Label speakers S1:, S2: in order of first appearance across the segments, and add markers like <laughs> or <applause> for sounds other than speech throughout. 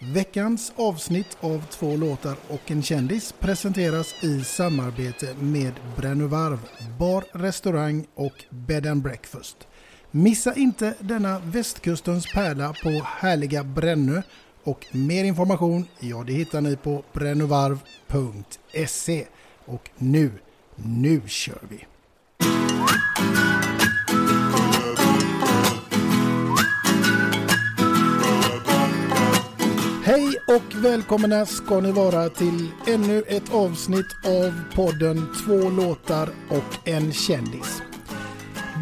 S1: Veckans avsnitt av två låtar och en kändis presenteras i samarbete med Brännövarv, bar, restaurang och bed and breakfast. Missa inte denna västkustens pärla på härliga Brännö och mer information, ja det hittar ni på brännövarv.se. Och nu, nu kör vi! Och välkomna ska ni vara till ännu ett avsnitt av podden Två låtar och en kändis.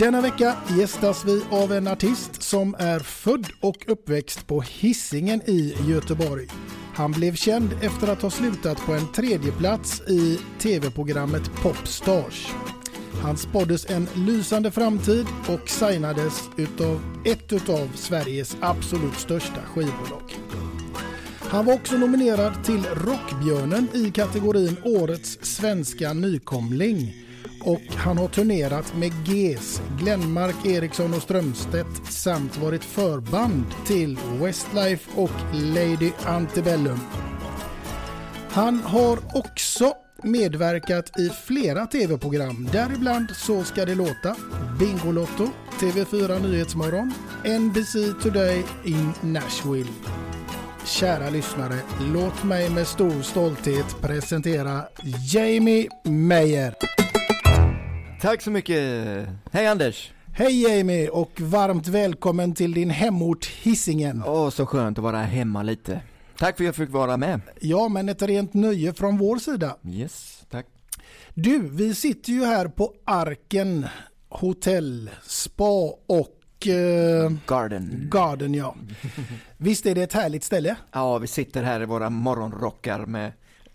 S1: Denna vecka gästas vi av en artist som är född och uppväxt på Hisingen i Göteborg. Han blev känd efter att ha slutat på en tredjeplats i tv-programmet Popstars. Han spåddes en lysande framtid och signades utav ett utav Sveriges absolut största skivbolag. Han var också nominerad till Rockbjörnen i kategorin Årets svenska nykomling. Och han har turnerat med GES, Glenmark, Eriksson och Strömstedt samt varit förband till Westlife och Lady Antebellum. Han har också medverkat i flera tv-program, däribland Så ska det låta, Bingolotto, TV4 Nyhetsmorgon, NBC Today in Nashville. Kära lyssnare, låt mig med stor stolthet presentera Jamie Meyer.
S2: Tack så mycket. Hej Anders.
S1: Hej Jamie och varmt välkommen till din hemort Hisingen.
S2: Åh, så skönt att vara hemma lite. Tack för att jag fick vara med.
S1: Ja, men ett rent nöje från vår sida.
S2: Yes, tack.
S1: Du, vi sitter ju här på Arken Hotell, Spa och
S2: Garden.
S1: Garden ja. Visst är det ett härligt ställe?
S2: Ja, vi sitter här i våra morgonrockar med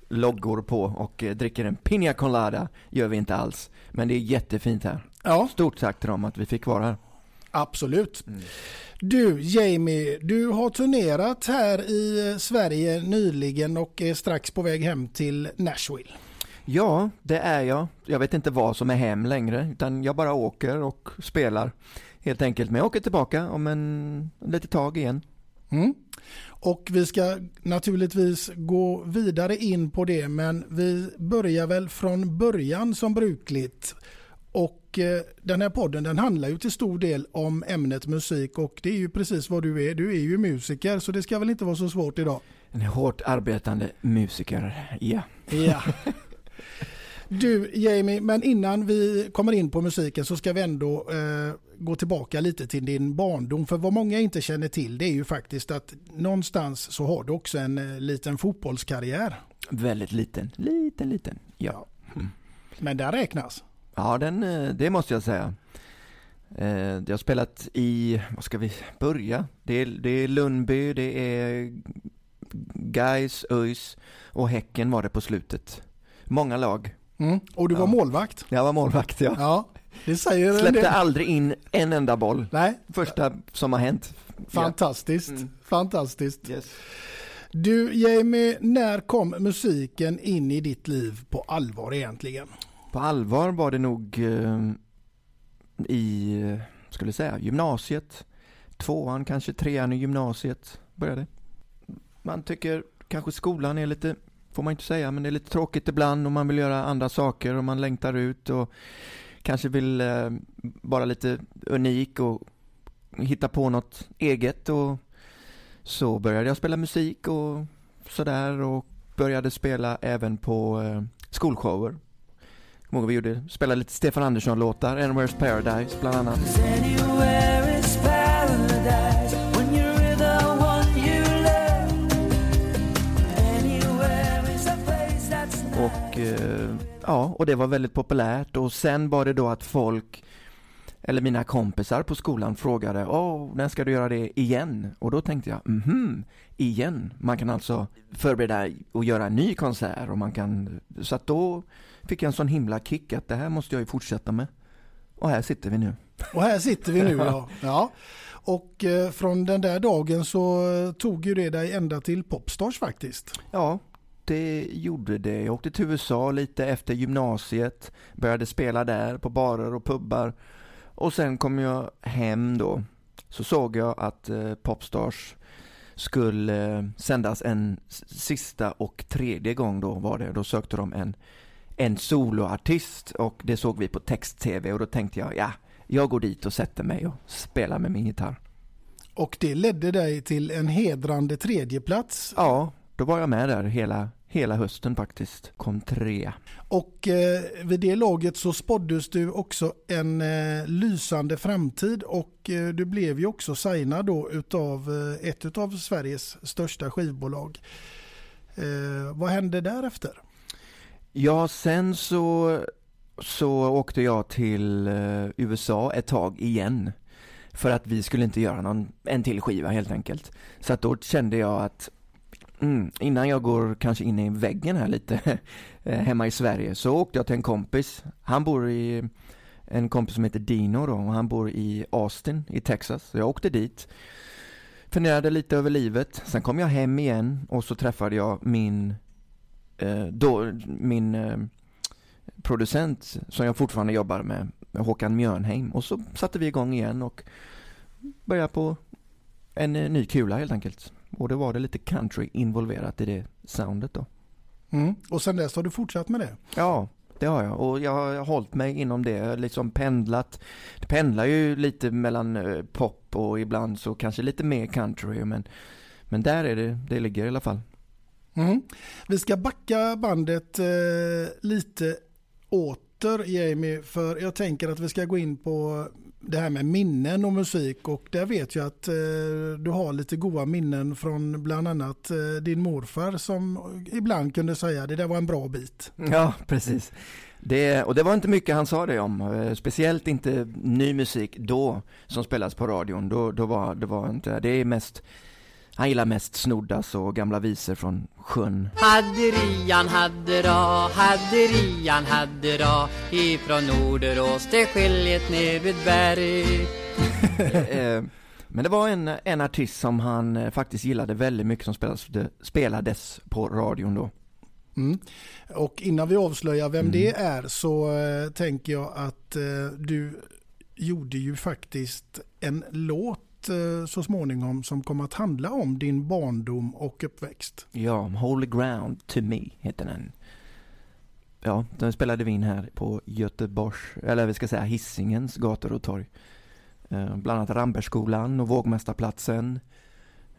S2: loggor på och eh, dricker en Pina Colada. Gör vi inte alls. Men det är jättefint här. Ja. Stort tack till dem att vi fick vara här.
S1: Absolut. Mm. Du Jamie, du har turnerat här i Sverige nyligen och är strax på väg hem till Nashville.
S2: Ja, det är jag. Jag vet inte vad som är hem längre, utan jag bara åker och spelar helt enkelt. Men jag åker tillbaka om en, litet tag igen.
S1: Mm. Och vi ska naturligtvis gå vidare in på det men vi börjar väl från början som brukligt. Och eh, den här podden den handlar ju till stor del om ämnet musik och det är ju precis vad du är. Du är ju musiker så det ska väl inte vara så svårt idag.
S2: En hårt arbetande musiker, ja.
S1: Ja. <laughs> Du Jamie, men innan vi kommer in på musiken så ska vi ändå eh, gå tillbaka lite till din barndom. För vad många inte känner till det är ju faktiskt att någonstans så har du också en eh, liten fotbollskarriär.
S2: Väldigt liten, liten, liten, ja.
S1: Men den räknas?
S2: Ja, den, eh, det måste jag säga. Eh, jag har spelat i, vad ska vi börja? Det är, det är Lundby, det är Gais, ÖIS och Häcken var det på slutet. Många lag.
S1: Mm. Och du var ja. målvakt?
S2: Jag var målvakt, ja.
S1: ja det säger
S2: Släppte aldrig in en enda boll.
S1: Nej.
S2: Första som har hänt.
S1: Fantastiskt, mm. fantastiskt. Yes. Du Jamie, när kom musiken in i ditt liv på allvar egentligen?
S2: På allvar var det nog eh, i, skulle säga, gymnasiet. Tvåan, kanske trean i gymnasiet började. Man tycker kanske skolan är lite, får man inte säga, men det är lite tråkigt ibland och man vill göra andra saker och man längtar ut och kanske vill eh, vara lite unik och hitta på något eget och så började jag spela musik och sådär och började spela även på eh, skolshower. Många vi gjorde, spelade lite Stefan Andersson-låtar, Anywhere's Paradise bland annat. Ja, och det var väldigt populärt och sen var det då att folk eller mina kompisar på skolan frågade Åh, när ska du göra det igen? Och då tänkte jag, mhm, igen? Man kan alltså förbereda och göra en ny konsert och man kan, så att då fick jag en sån himla kick att det här måste jag ju fortsätta med. Och här sitter vi nu.
S1: Och här sitter vi nu <laughs> ja. ja. Och eh, från den där dagen så tog ju det dig ända till Popstars faktiskt.
S2: Ja, det gjorde det. Jag åkte till USA lite efter gymnasiet, började spela där på barer och pubbar och sen kom jag hem då, så såg jag att eh, Popstars skulle eh, sändas en sista och tredje gång då var det. Då sökte de en, en soloartist och det såg vi på text-tv och då tänkte jag, ja, jag går dit och sätter mig och spelar med min gitarr.
S1: Och det ledde dig till en hedrande tredjeplats?
S2: Ja, då var jag med där hela, hela hösten faktiskt. Kom trea.
S1: Och eh, vid det laget så spåddes du också en eh, lysande framtid och eh, du blev ju också signad då utav eh, ett av Sveriges största skivbolag. Eh, vad hände därefter?
S2: Ja, sen så, så åkte jag till eh, USA ett tag igen. För att vi skulle inte göra någon, en till skiva helt enkelt. Så att då kände jag att Mm, innan jag går kanske in i väggen här lite <laughs> eh, hemma i Sverige så åkte jag till en kompis. Han bor i en kompis som heter Dino då och han bor i Austin i Texas. Så jag åkte dit. Funderade lite över livet. Sen kom jag hem igen och så träffade jag min eh, då, min eh, producent som jag fortfarande jobbar med, Håkan Mjörnheim. Och så satte vi igång igen och började på en eh, ny kula helt enkelt. Och då var det lite country involverat i det soundet då.
S1: Mm. Och sen dess har du fortsatt med det?
S2: Ja, det har jag. Och jag har hållit mig inom det, liksom pendlat. Det pendlar ju lite mellan eh, pop och ibland så kanske lite mer country. Men, men där är det, det ligger i alla fall.
S1: Mm. Vi ska backa bandet eh, lite åter Jamie, för jag tänker att vi ska gå in på det här med minnen och musik och där vet jag att eh, du har lite goda minnen från bland annat eh, din morfar som ibland kunde säga det där var en bra bit.
S2: Ja, precis. Det, och det var inte mycket han sa det om, eh, speciellt inte ny musik då som spelas på radion. Då, då var det var inte, det är mest han gillar mest snoddas och gamla visor från sjön. Hadderian haddera, hadderian haddera Ifrån Norderås till skiljet ner vid berg <laughs> eh, Men det var en, en artist som han eh, faktiskt gillade väldigt mycket som spelades, spelades på radion då.
S1: Mm. Och innan vi avslöjar vem mm. det är så äh, tänker jag att äh, du gjorde ju faktiskt en låt Eh, Eh, så småningom som kommer att handla om din barndom och uppväxt.
S2: Ja, Holy Ground to Me heter den. Ja, den spelade vi in här på Göteborgs, eller vi ska säga Hisingens gator och torg. Eh, bland annat Rambergsskolan och Vågmästarplatsen.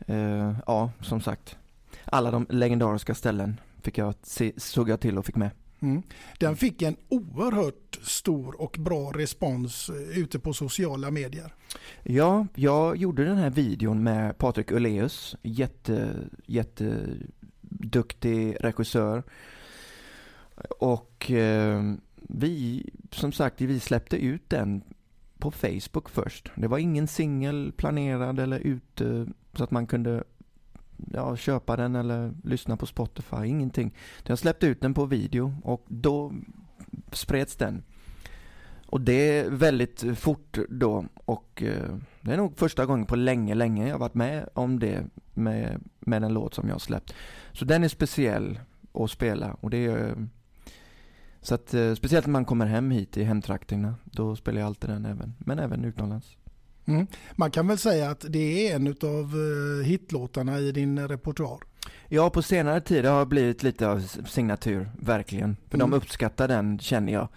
S2: Eh, ja, som sagt, alla de legendariska ställen fick jag, såg jag till och fick med.
S1: Mm. Den fick en oerhört stor och bra respons eh, ute på sociala medier.
S2: Ja, jag gjorde den här videon med Patrik Uleus, jätte, jätteduktig regissör. Och eh, vi, som sagt, vi släppte ut den på Facebook först. Det var ingen singel planerad eller ute så att man kunde ja, köpa den eller lyssna på Spotify, ingenting. Jag släppte ut den på video och då spreds den. Och det är väldigt fort då och eh, det är nog första gången på länge, länge jag varit med om det med, med en låt som jag släppt. Så den är speciell att spela och det är så att eh, speciellt när man kommer hem hit i hemtrakterna, då spelar jag alltid den även, men även utomlands.
S1: Mm. Man kan väl säga att det är en av eh, hitlåtarna i din repertoar?
S2: Ja, på senare tid har det blivit lite av signatur, verkligen. För mm. de uppskattar den, känner jag,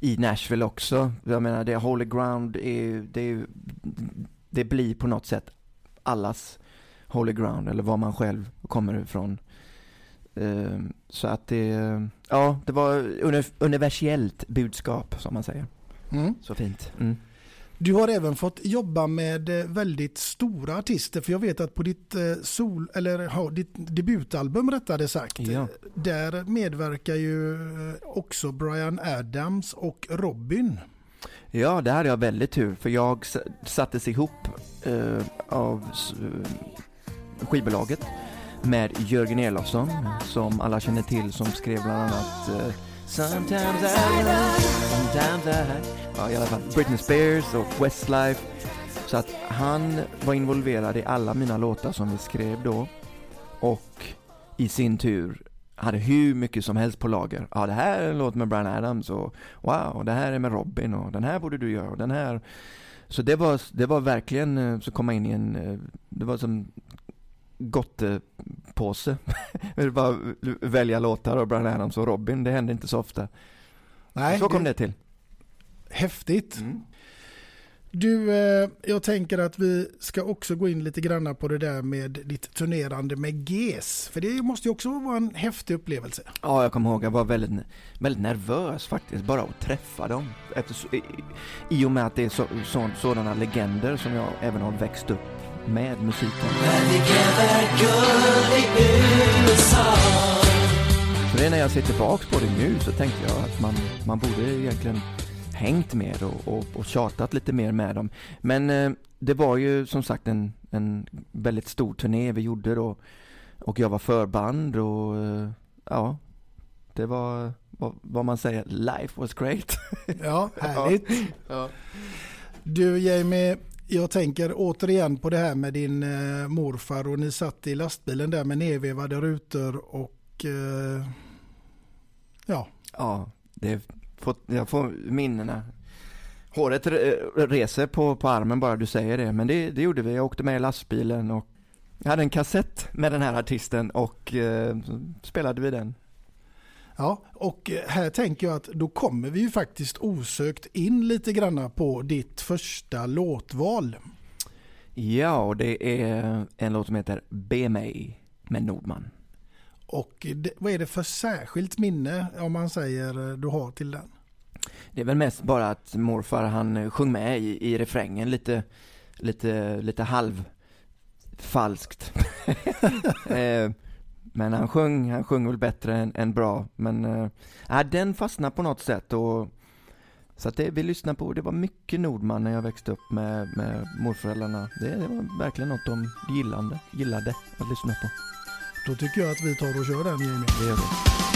S2: i Nashville också. Jag menar, det Holy Ground, är, det, det blir på något sätt allas Holy Ground, eller var man själv kommer ifrån. Ehm, så att det, ja, det var universellt budskap, som man säger. Mm. Så fint. Mm.
S1: Du har även fått jobba med eh, väldigt stora artister för jag vet att på ditt, eh, sol, eller, ja, ditt debutalbum rättare sagt,
S2: ja.
S1: där medverkar ju eh, också Brian Adams och Robin.
S2: Ja, det hade jag väldigt tur för jag sattes ihop eh, av skivbolaget med Jörgen Elofsson som alla känner till som skrev bland annat eh, Sometimes I love, sometimes I... Ja, i alla fall. Britney Spears och Westlife. Så att han var involverad i alla mina låtar som vi skrev då. Och i sin tur hade hur mycket som helst på lager. Ja, det här är en låt med Brian Adams och wow, det här är med Robin och den här borde du göra och den här. Så det var, det var verkligen eh, så komma in i en, eh, det var som gottepåse. <laughs> bara välja låtar av Brian Adams och Robin, det händer inte så ofta. Nej, så kom det, det till.
S1: Häftigt. Mm. Du, eh, jag tänker att vi ska också gå in lite granna på det där med ditt turnerande med GES. För det måste ju också vara en häftig upplevelse.
S2: Ja, jag kommer ihåg, jag var väldigt, väldigt nervös faktiskt, bara att träffa dem. Efter, i, I och med att det är så, så, sådana legender som jag även har växt upp med musiken. Så det är när jag ser tillbaks på det nu så tänkte jag att man, man borde egentligen hängt mer och, och, och tjatat lite mer med dem. Men eh, det var ju som sagt en, en väldigt stor turné vi gjorde då och jag var förband och eh, ja, det var vad, vad, man säger, life was great. <laughs>
S1: Ja, härligt. ja. Du Jamie, jag tänker återigen på det här med din eh, morfar och ni satt i lastbilen där med nedvevade rutor och eh, ja.
S2: Ja, det får, jag får minnena. Håret reser på, på armen bara du säger det, men det, det gjorde vi. Jag åkte med i lastbilen och jag hade en kassett med den här artisten och eh, spelade vi den.
S1: Ja, och här tänker jag att då kommer vi ju faktiskt osökt in lite granna på ditt första låtval.
S2: Ja, och det är en låt som heter Be mig med Nordman.
S1: Och det, vad är det för särskilt minne, om man säger, du har till den?
S2: Det är väl mest bara att morfar han eh, sjöng med i, i refrängen lite, lite, lite halvfalskt. <laughs> eh, men han sjöng, han sjöng väl bättre än, än bra. Men äh, den fastnade på något sätt och så att det vi lyssnade på, det var mycket Nordman när jag växte upp med, med morföräldrarna. Det, det var verkligen något de gillande, gillade att lyssna på.
S1: Då tycker jag att vi tar och kör den Jamie.
S2: Det gör vi.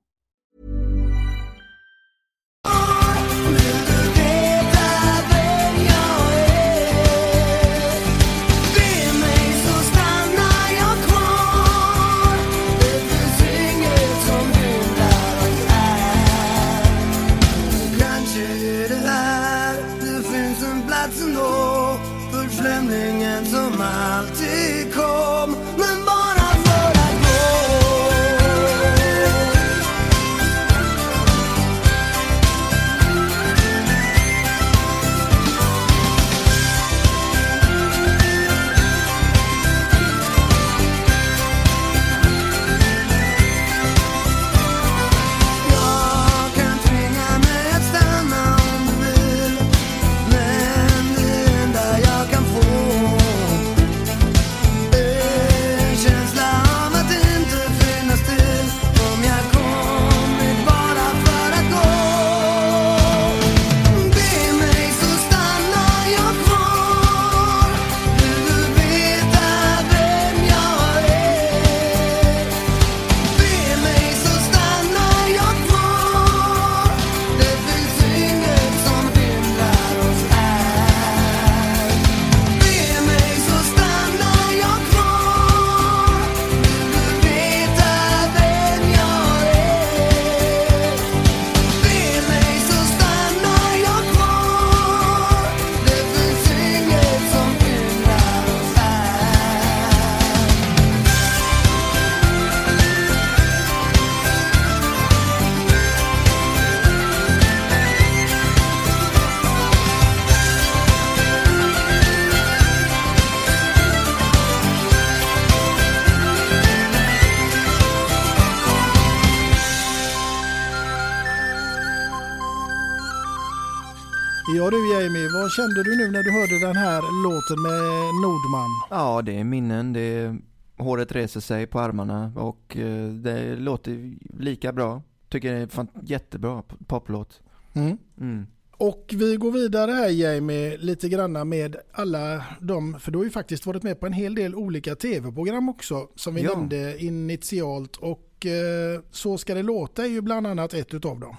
S3: Du
S1: Jamie, vad kände du nu när du hörde den här låten med Nordman?
S2: Ja, det är minnen. Det är, håret reser sig på armarna och eh, det låter lika bra. Tycker det är en jättebra poplåt.
S1: Mm.
S2: Mm.
S1: Och vi går vidare här Jamie, lite granna med alla de, för du har ju faktiskt varit med på en hel del olika tv-program också som vi
S2: Ja.
S1: nämnde initialt och eh, Så ska det låta är ju bland annat ett utav dem.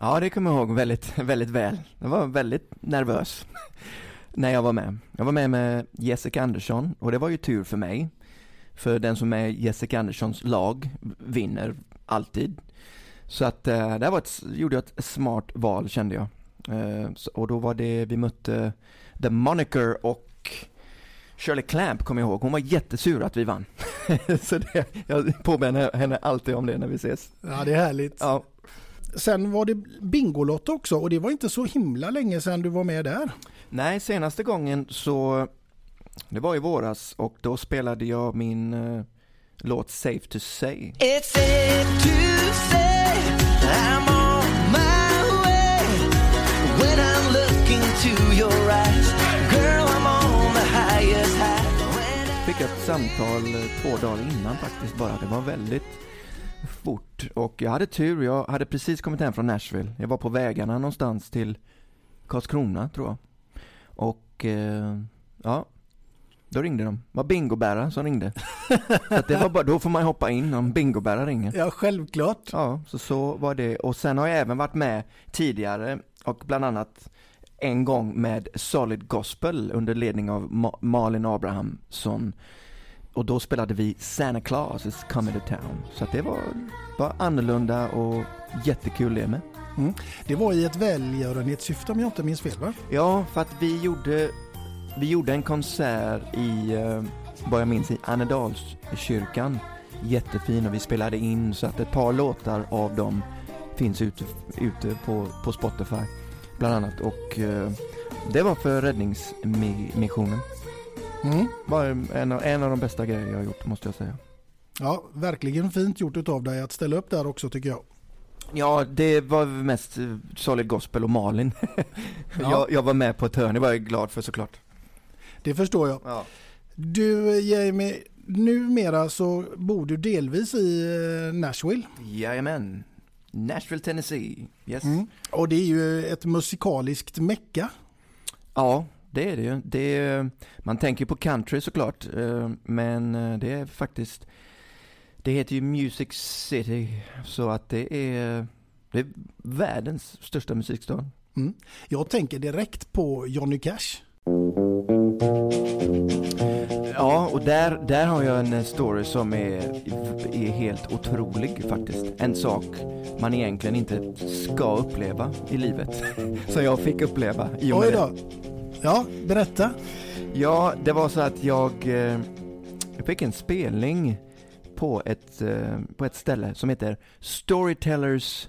S2: Ja, det kommer jag ihåg väldigt, <laughs> väldigt väl. Jag var väldigt nervös <laughs> när jag var med. Jag var med med Jessica Andersson och det var ju tur för mig. För den som är Jessica Anderssons lag vinner alltid. Så att eh, där var ett, gjorde jag ett smart val kände jag. Eh, och då var det, vi mötte The Moniker och Shirley Clamp kommer jag ihåg. Hon var jättesur att vi vann. <laughs> så det, jag påminner henne alltid om det när vi ses.
S1: Ja det är härligt.
S2: Ja,
S1: Sen var det Bingolotto också och det var inte så himla länge sedan du var med där.
S2: Nej, senaste gången så, det var i våras och då spelade jag min eh, låt Safe to say.
S3: It's safe to say I'm on my way when I'm looking to your eyes. Girl, I'm on the highest high.
S2: Fick ett samtal eh, två dagar innan faktiskt bara. Det var väldigt fort och jag hade tur. Jag hade precis kommit hem från Nashville. Jag var på vägarna någonstans till Karlskrona tror jag. Och eh, ja, då ringde de. Det var bingobärare som ringde. <laughs> så att det var bara, då får man hoppa in om bingobärare ringer.
S1: Ja självklart.
S2: Ja, så så var det. Och sen har jag även varit med tidigare och bland annat en gång med Solid Gospel under ledning av Ma- Malin Abrahamsson. Och då spelade vi Santa Claus is coming to town. Så det var, var annorlunda och jättekul det med.
S1: Mm. Det var i ett välgörenhetssyfte om jag inte minns fel va?
S2: Ja, för att vi gjorde, vi gjorde en konsert i, eh, vad jag minns, i Annedalskyrkan. Jättefin och vi spelade in så att ett par låtar av dem finns ute, ute på, på Spotify bland annat. Och eh, det var för Räddningsmissionen.
S1: Mm.
S2: Var en av, en av de bästa grejer jag har gjort måste jag säga.
S1: Ja, verkligen fint gjort utav dig att ställa upp där också tycker jag.
S2: Ja, det var mest eh, Solid Gospel och Malin. <laughs> jag, jag var med på ett hörn, det var jag glad för såklart.
S1: Det förstår jag.
S2: Ja.
S1: Du Jamie, numera så bor du delvis i eh, Nashville.
S2: Jajamän. Nashville, Tennessee. Yes.
S1: Mm. Och det är ju ett musikaliskt mecka.
S2: Ja, det är det ju. Det är, man tänker på country såklart, eh, men eh, det är faktiskt, det heter ju Music City, så att det är, det är världens största musikstad.
S1: Mm. Jag tänker direkt på Johnny Cash.
S2: Ja, och där, där har jag en story som är, är helt otrolig faktiskt. En sak man egentligen inte ska uppleva i livet, <laughs> som jag fick uppleva i och med det.
S1: Ja, berätta.
S2: Ja, det var så att jag, eh, jag fick en spelning på ett, eh, på ett ställe som heter Storytellers,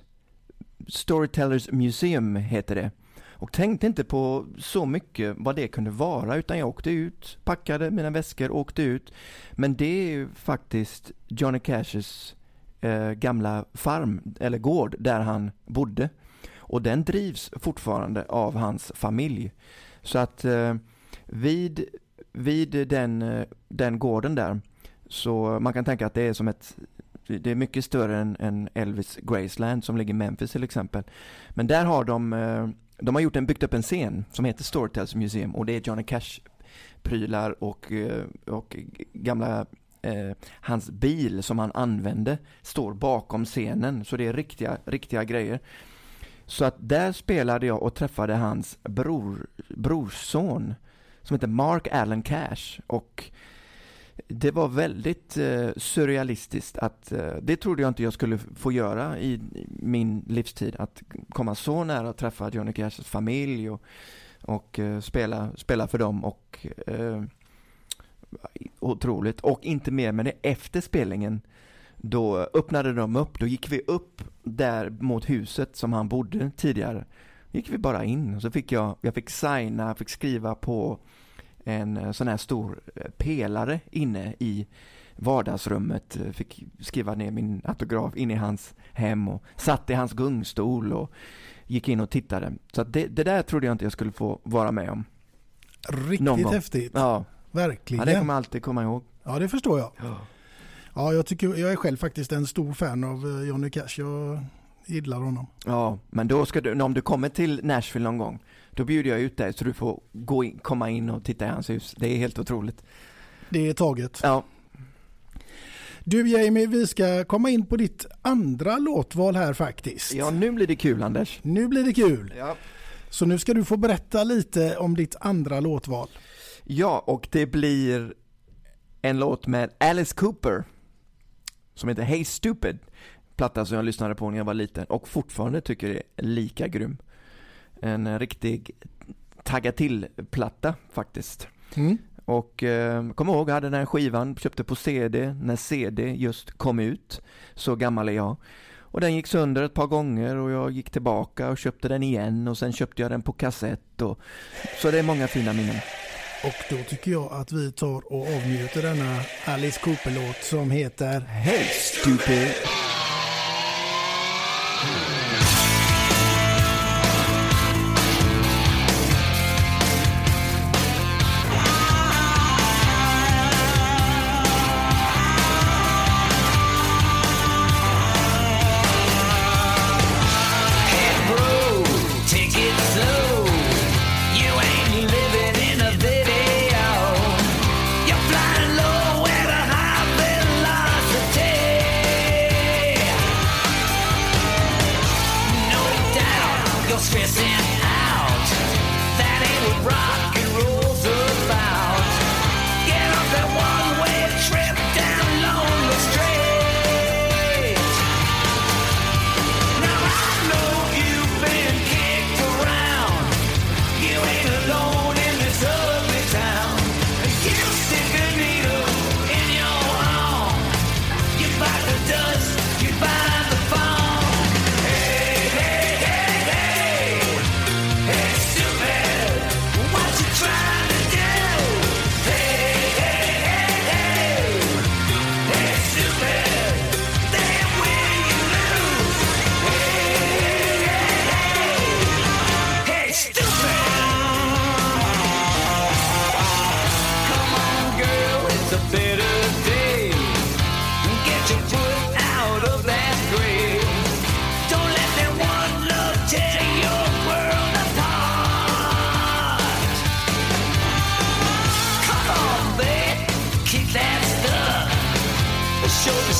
S2: Storytellers Museum heter det. Och tänkte inte på så mycket vad det kunde vara utan jag åkte ut, packade mina väskor, åkte ut. Men det är ju faktiskt Johnny Cash's eh, gamla farm, eller gård, där han bodde. Och den drivs fortfarande av hans familj. Så att eh, vid, vid den, eh, den gården där, så man kan tänka att det är som ett det är mycket större än, än Elvis Graceland som ligger i Memphis till exempel. Men där har de, eh, de har gjort en, byggt upp en scen som heter Storytellers Museum och det är Johnny Cash prylar och, eh, och gamla eh, hans bil som han använde står bakom scenen så det är riktiga, riktiga grejer. Så att där spelade jag och träffade hans bror, brorson som heter Mark Allen Cash. Och det var väldigt eh, surrealistiskt att eh, det trodde jag inte jag skulle få göra i min livstid. Att komma så nära att träffa Johnny Cashs familj och, och eh, spela, spela för dem och eh, otroligt. Och inte mer men efter spelningen då öppnade de upp, då gick vi upp där mot huset som han bodde tidigare. gick vi bara in och så fick jag, jag fick signa, fick skriva på en eh, sån här stor eh, pelare inne i vardagsrummet. Eh, Fick skriva ner min autograf in i hans hem och satt i hans gungstol och gick in och tittade. Så det, det där trodde jag inte jag skulle få vara med om.
S1: Riktigt häftigt.
S2: Ja,
S1: Verkligen.
S2: ja det kommer jag alltid komma ihåg.
S1: Ja, det förstår jag. Ja, jag, tycker, jag är själv faktiskt en stor fan av eh, Johnny Cash. Jag gillar honom.
S2: Ja, men då ska du, om du kommer till Nashville någon gång, då bjuder jag ut dig så du får gå in, komma in och titta i hans hus. Det är helt otroligt.
S1: Det är taget.
S2: Ja,
S1: Du Jamie, vi ska komma in på ditt andra låtval här faktiskt.
S2: ja nu blir det kul Anders.
S1: Nu blir det kul.
S2: Ja.
S1: Så nu ska du få berätta lite om ditt andra låtval.
S2: Ja, och det blir en låt med Alice Cooper som heter Hey Stupid. Platta som jag lyssnade på när jag var liten och fortfarande tycker är lika grym. En riktig tagga till-platta faktiskt.
S1: Mm.
S2: Och eh, kom ihåg, jag hade den här skivan, köpte på CD när CD just kom ut. Så gammal är jag. Och den gick sönder ett par gånger och jag gick tillbaka och köpte den igen och sen köpte jag den på kassett och så det är många fina minnen.
S1: Och då tycker jag att vi tar och avnjuter denna Alice Cooper-låt som heter
S2: Hey stupid!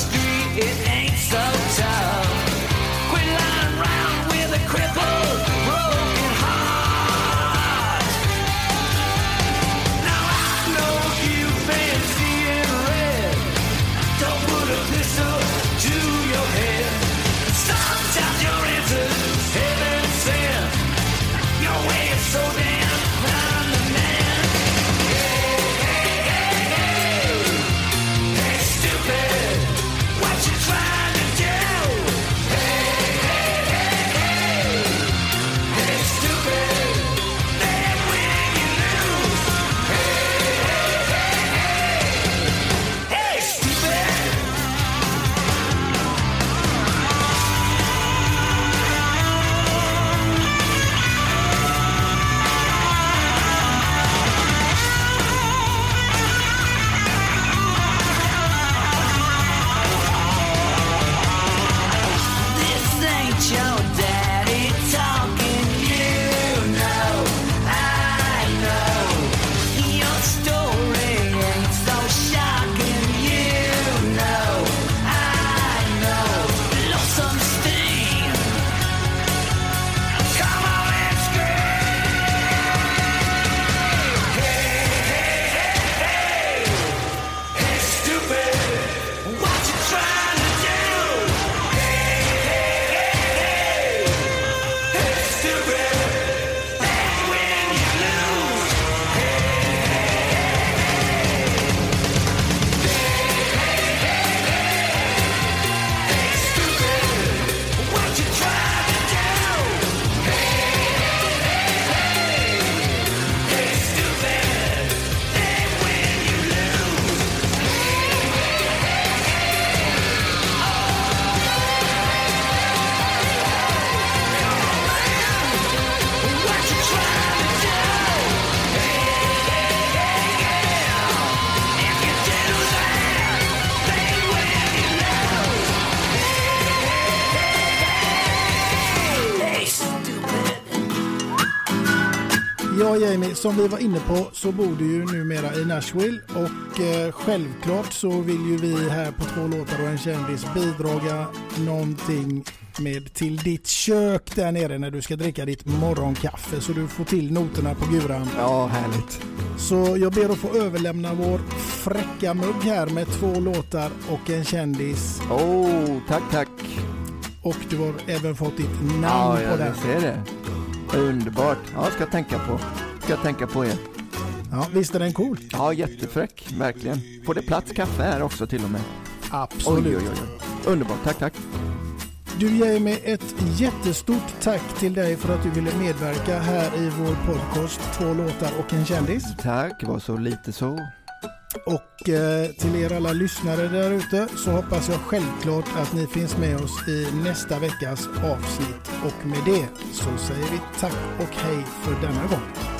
S3: street, it ain't so tough. Quit lying around with a
S1: cripple. Som vi var inne på så bor du ju numera i Nashville och eh, självklart så vill ju vi här på Två låtar och en kändis bidraga någonting med till ditt kök där nere när du ska dricka ditt morgonkaffe så du får till noterna på guran.
S2: Ja, härligt.
S1: Så jag ber att få överlämna vår fräcka mugg här med två låtar och en kändis.
S2: Oh, tack, tack.
S1: Och du har även fått ditt namn
S2: Ja,
S1: på
S2: jag
S1: den.
S2: ser det. Underbart. Ja, ska jag tänka på. Ska jag tänka på er.
S1: Ja, visst är den cool?
S2: Ja, jättefräck. Verkligen. Får det plats kaffe här också till och med?
S1: Absolut.
S2: Oj, oj, oj. Underbart. Tack, tack.
S1: Du Jamie, ett jättestort tack till dig för att du ville medverka här i vår podcast Två låtar och en kändis.
S2: Tack, var så lite så.
S1: Och eh, till er alla lyssnare där ute så hoppas jag självklart att ni finns med oss i nästa veckas avsnitt. Och med det så säger vi tack och hej för denna gång.